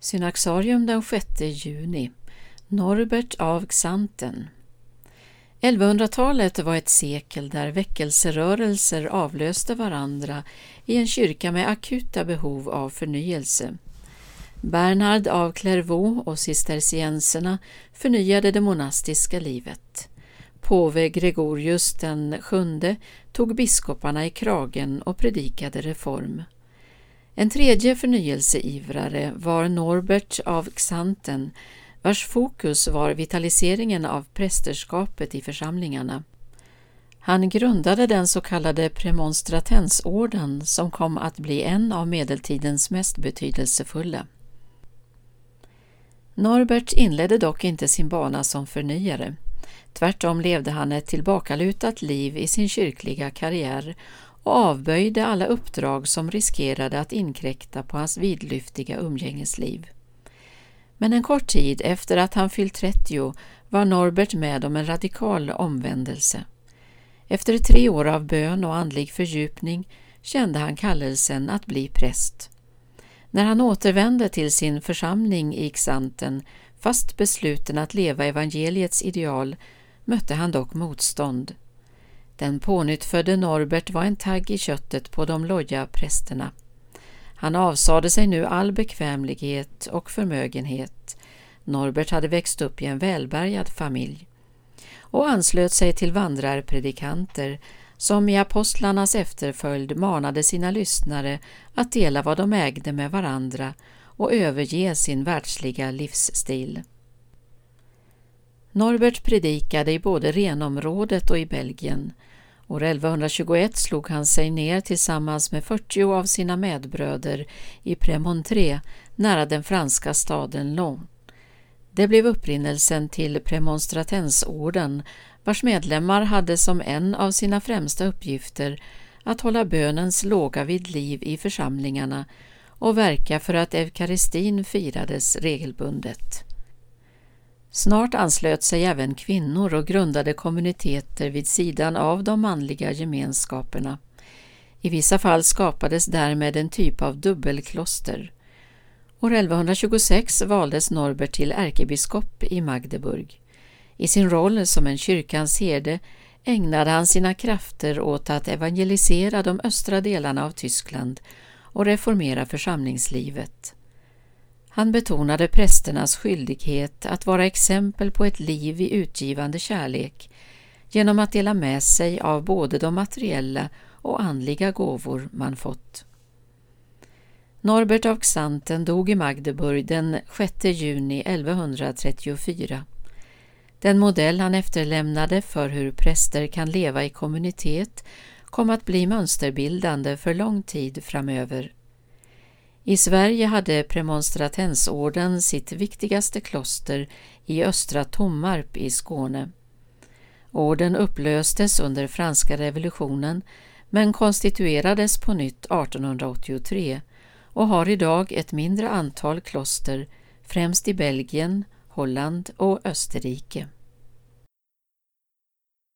Synaxarium den 6 juni Norbert av Xanten 1100-talet var ett sekel där väckelserörelser avlöste varandra i en kyrka med akuta behov av förnyelse. Bernhard av Clairvaux och cistercienserna förnyade det monastiska livet. Påve Gregorius den sjunde tog biskoparna i kragen och predikade reform. En tredje förnyelseivrare var Norbert av Xanten vars fokus var vitaliseringen av prästerskapet i församlingarna. Han grundade den så kallade premonstratensorden som kom att bli en av medeltidens mest betydelsefulla. Norbert inledde dock inte sin bana som förnyare. Tvärtom levde han ett tillbakalutat liv i sin kyrkliga karriär och avböjde alla uppdrag som riskerade att inkräkta på hans vidlyftiga umgängesliv. Men en kort tid efter att han fyllt 30 var Norbert med om en radikal omvändelse. Efter tre år av bön och andlig fördjupning kände han kallelsen att bli präst. När han återvände till sin församling i Xanten, fast besluten att leva evangeliets ideal, mötte han dock motstånd. Den pånyttfödde Norbert var en tagg i köttet på de loja prästerna. Han avsade sig nu all bekvämlighet och förmögenhet. Norbert hade växt upp i en välbärgad familj och anslöt sig till vandrarpredikanter som i apostlarnas efterföljd manade sina lyssnare att dela vad de ägde med varandra och överge sin världsliga livsstil. Norbert predikade i både Renområdet och i Belgien. År 1121 slog han sig ner tillsammans med 40 av sina medbröder i Premontré nära den franska staden Lons. Det blev upprinnelsen till premonstratensorden vars medlemmar hade som en av sina främsta uppgifter att hålla bönens låga vid liv i församlingarna och verka för att eukaristin firades regelbundet. Snart anslöt sig även kvinnor och grundade kommuniteter vid sidan av de manliga gemenskaperna. I vissa fall skapades därmed en typ av dubbelkloster. År 1126 valdes Norbert till ärkebiskop i Magdeburg. I sin roll som en kyrkans herde ägnade han sina krafter åt att evangelisera de östra delarna av Tyskland och reformera församlingslivet. Han betonade prästernas skyldighet att vara exempel på ett liv i utgivande kärlek genom att dela med sig av både de materiella och andliga gåvor man fått. Norbert av Xanten dog i Magdeburg den 6 juni 1134. Den modell han efterlämnade för hur präster kan leva i kommunitet kom att bli mönsterbildande för lång tid framöver. I Sverige hade premonstratensorden sitt viktigaste kloster i Östra Tommarp i Skåne. Orden upplöstes under franska revolutionen men konstituerades på nytt 1883 och har idag ett mindre antal kloster, främst i Belgien, Holland och Österrike.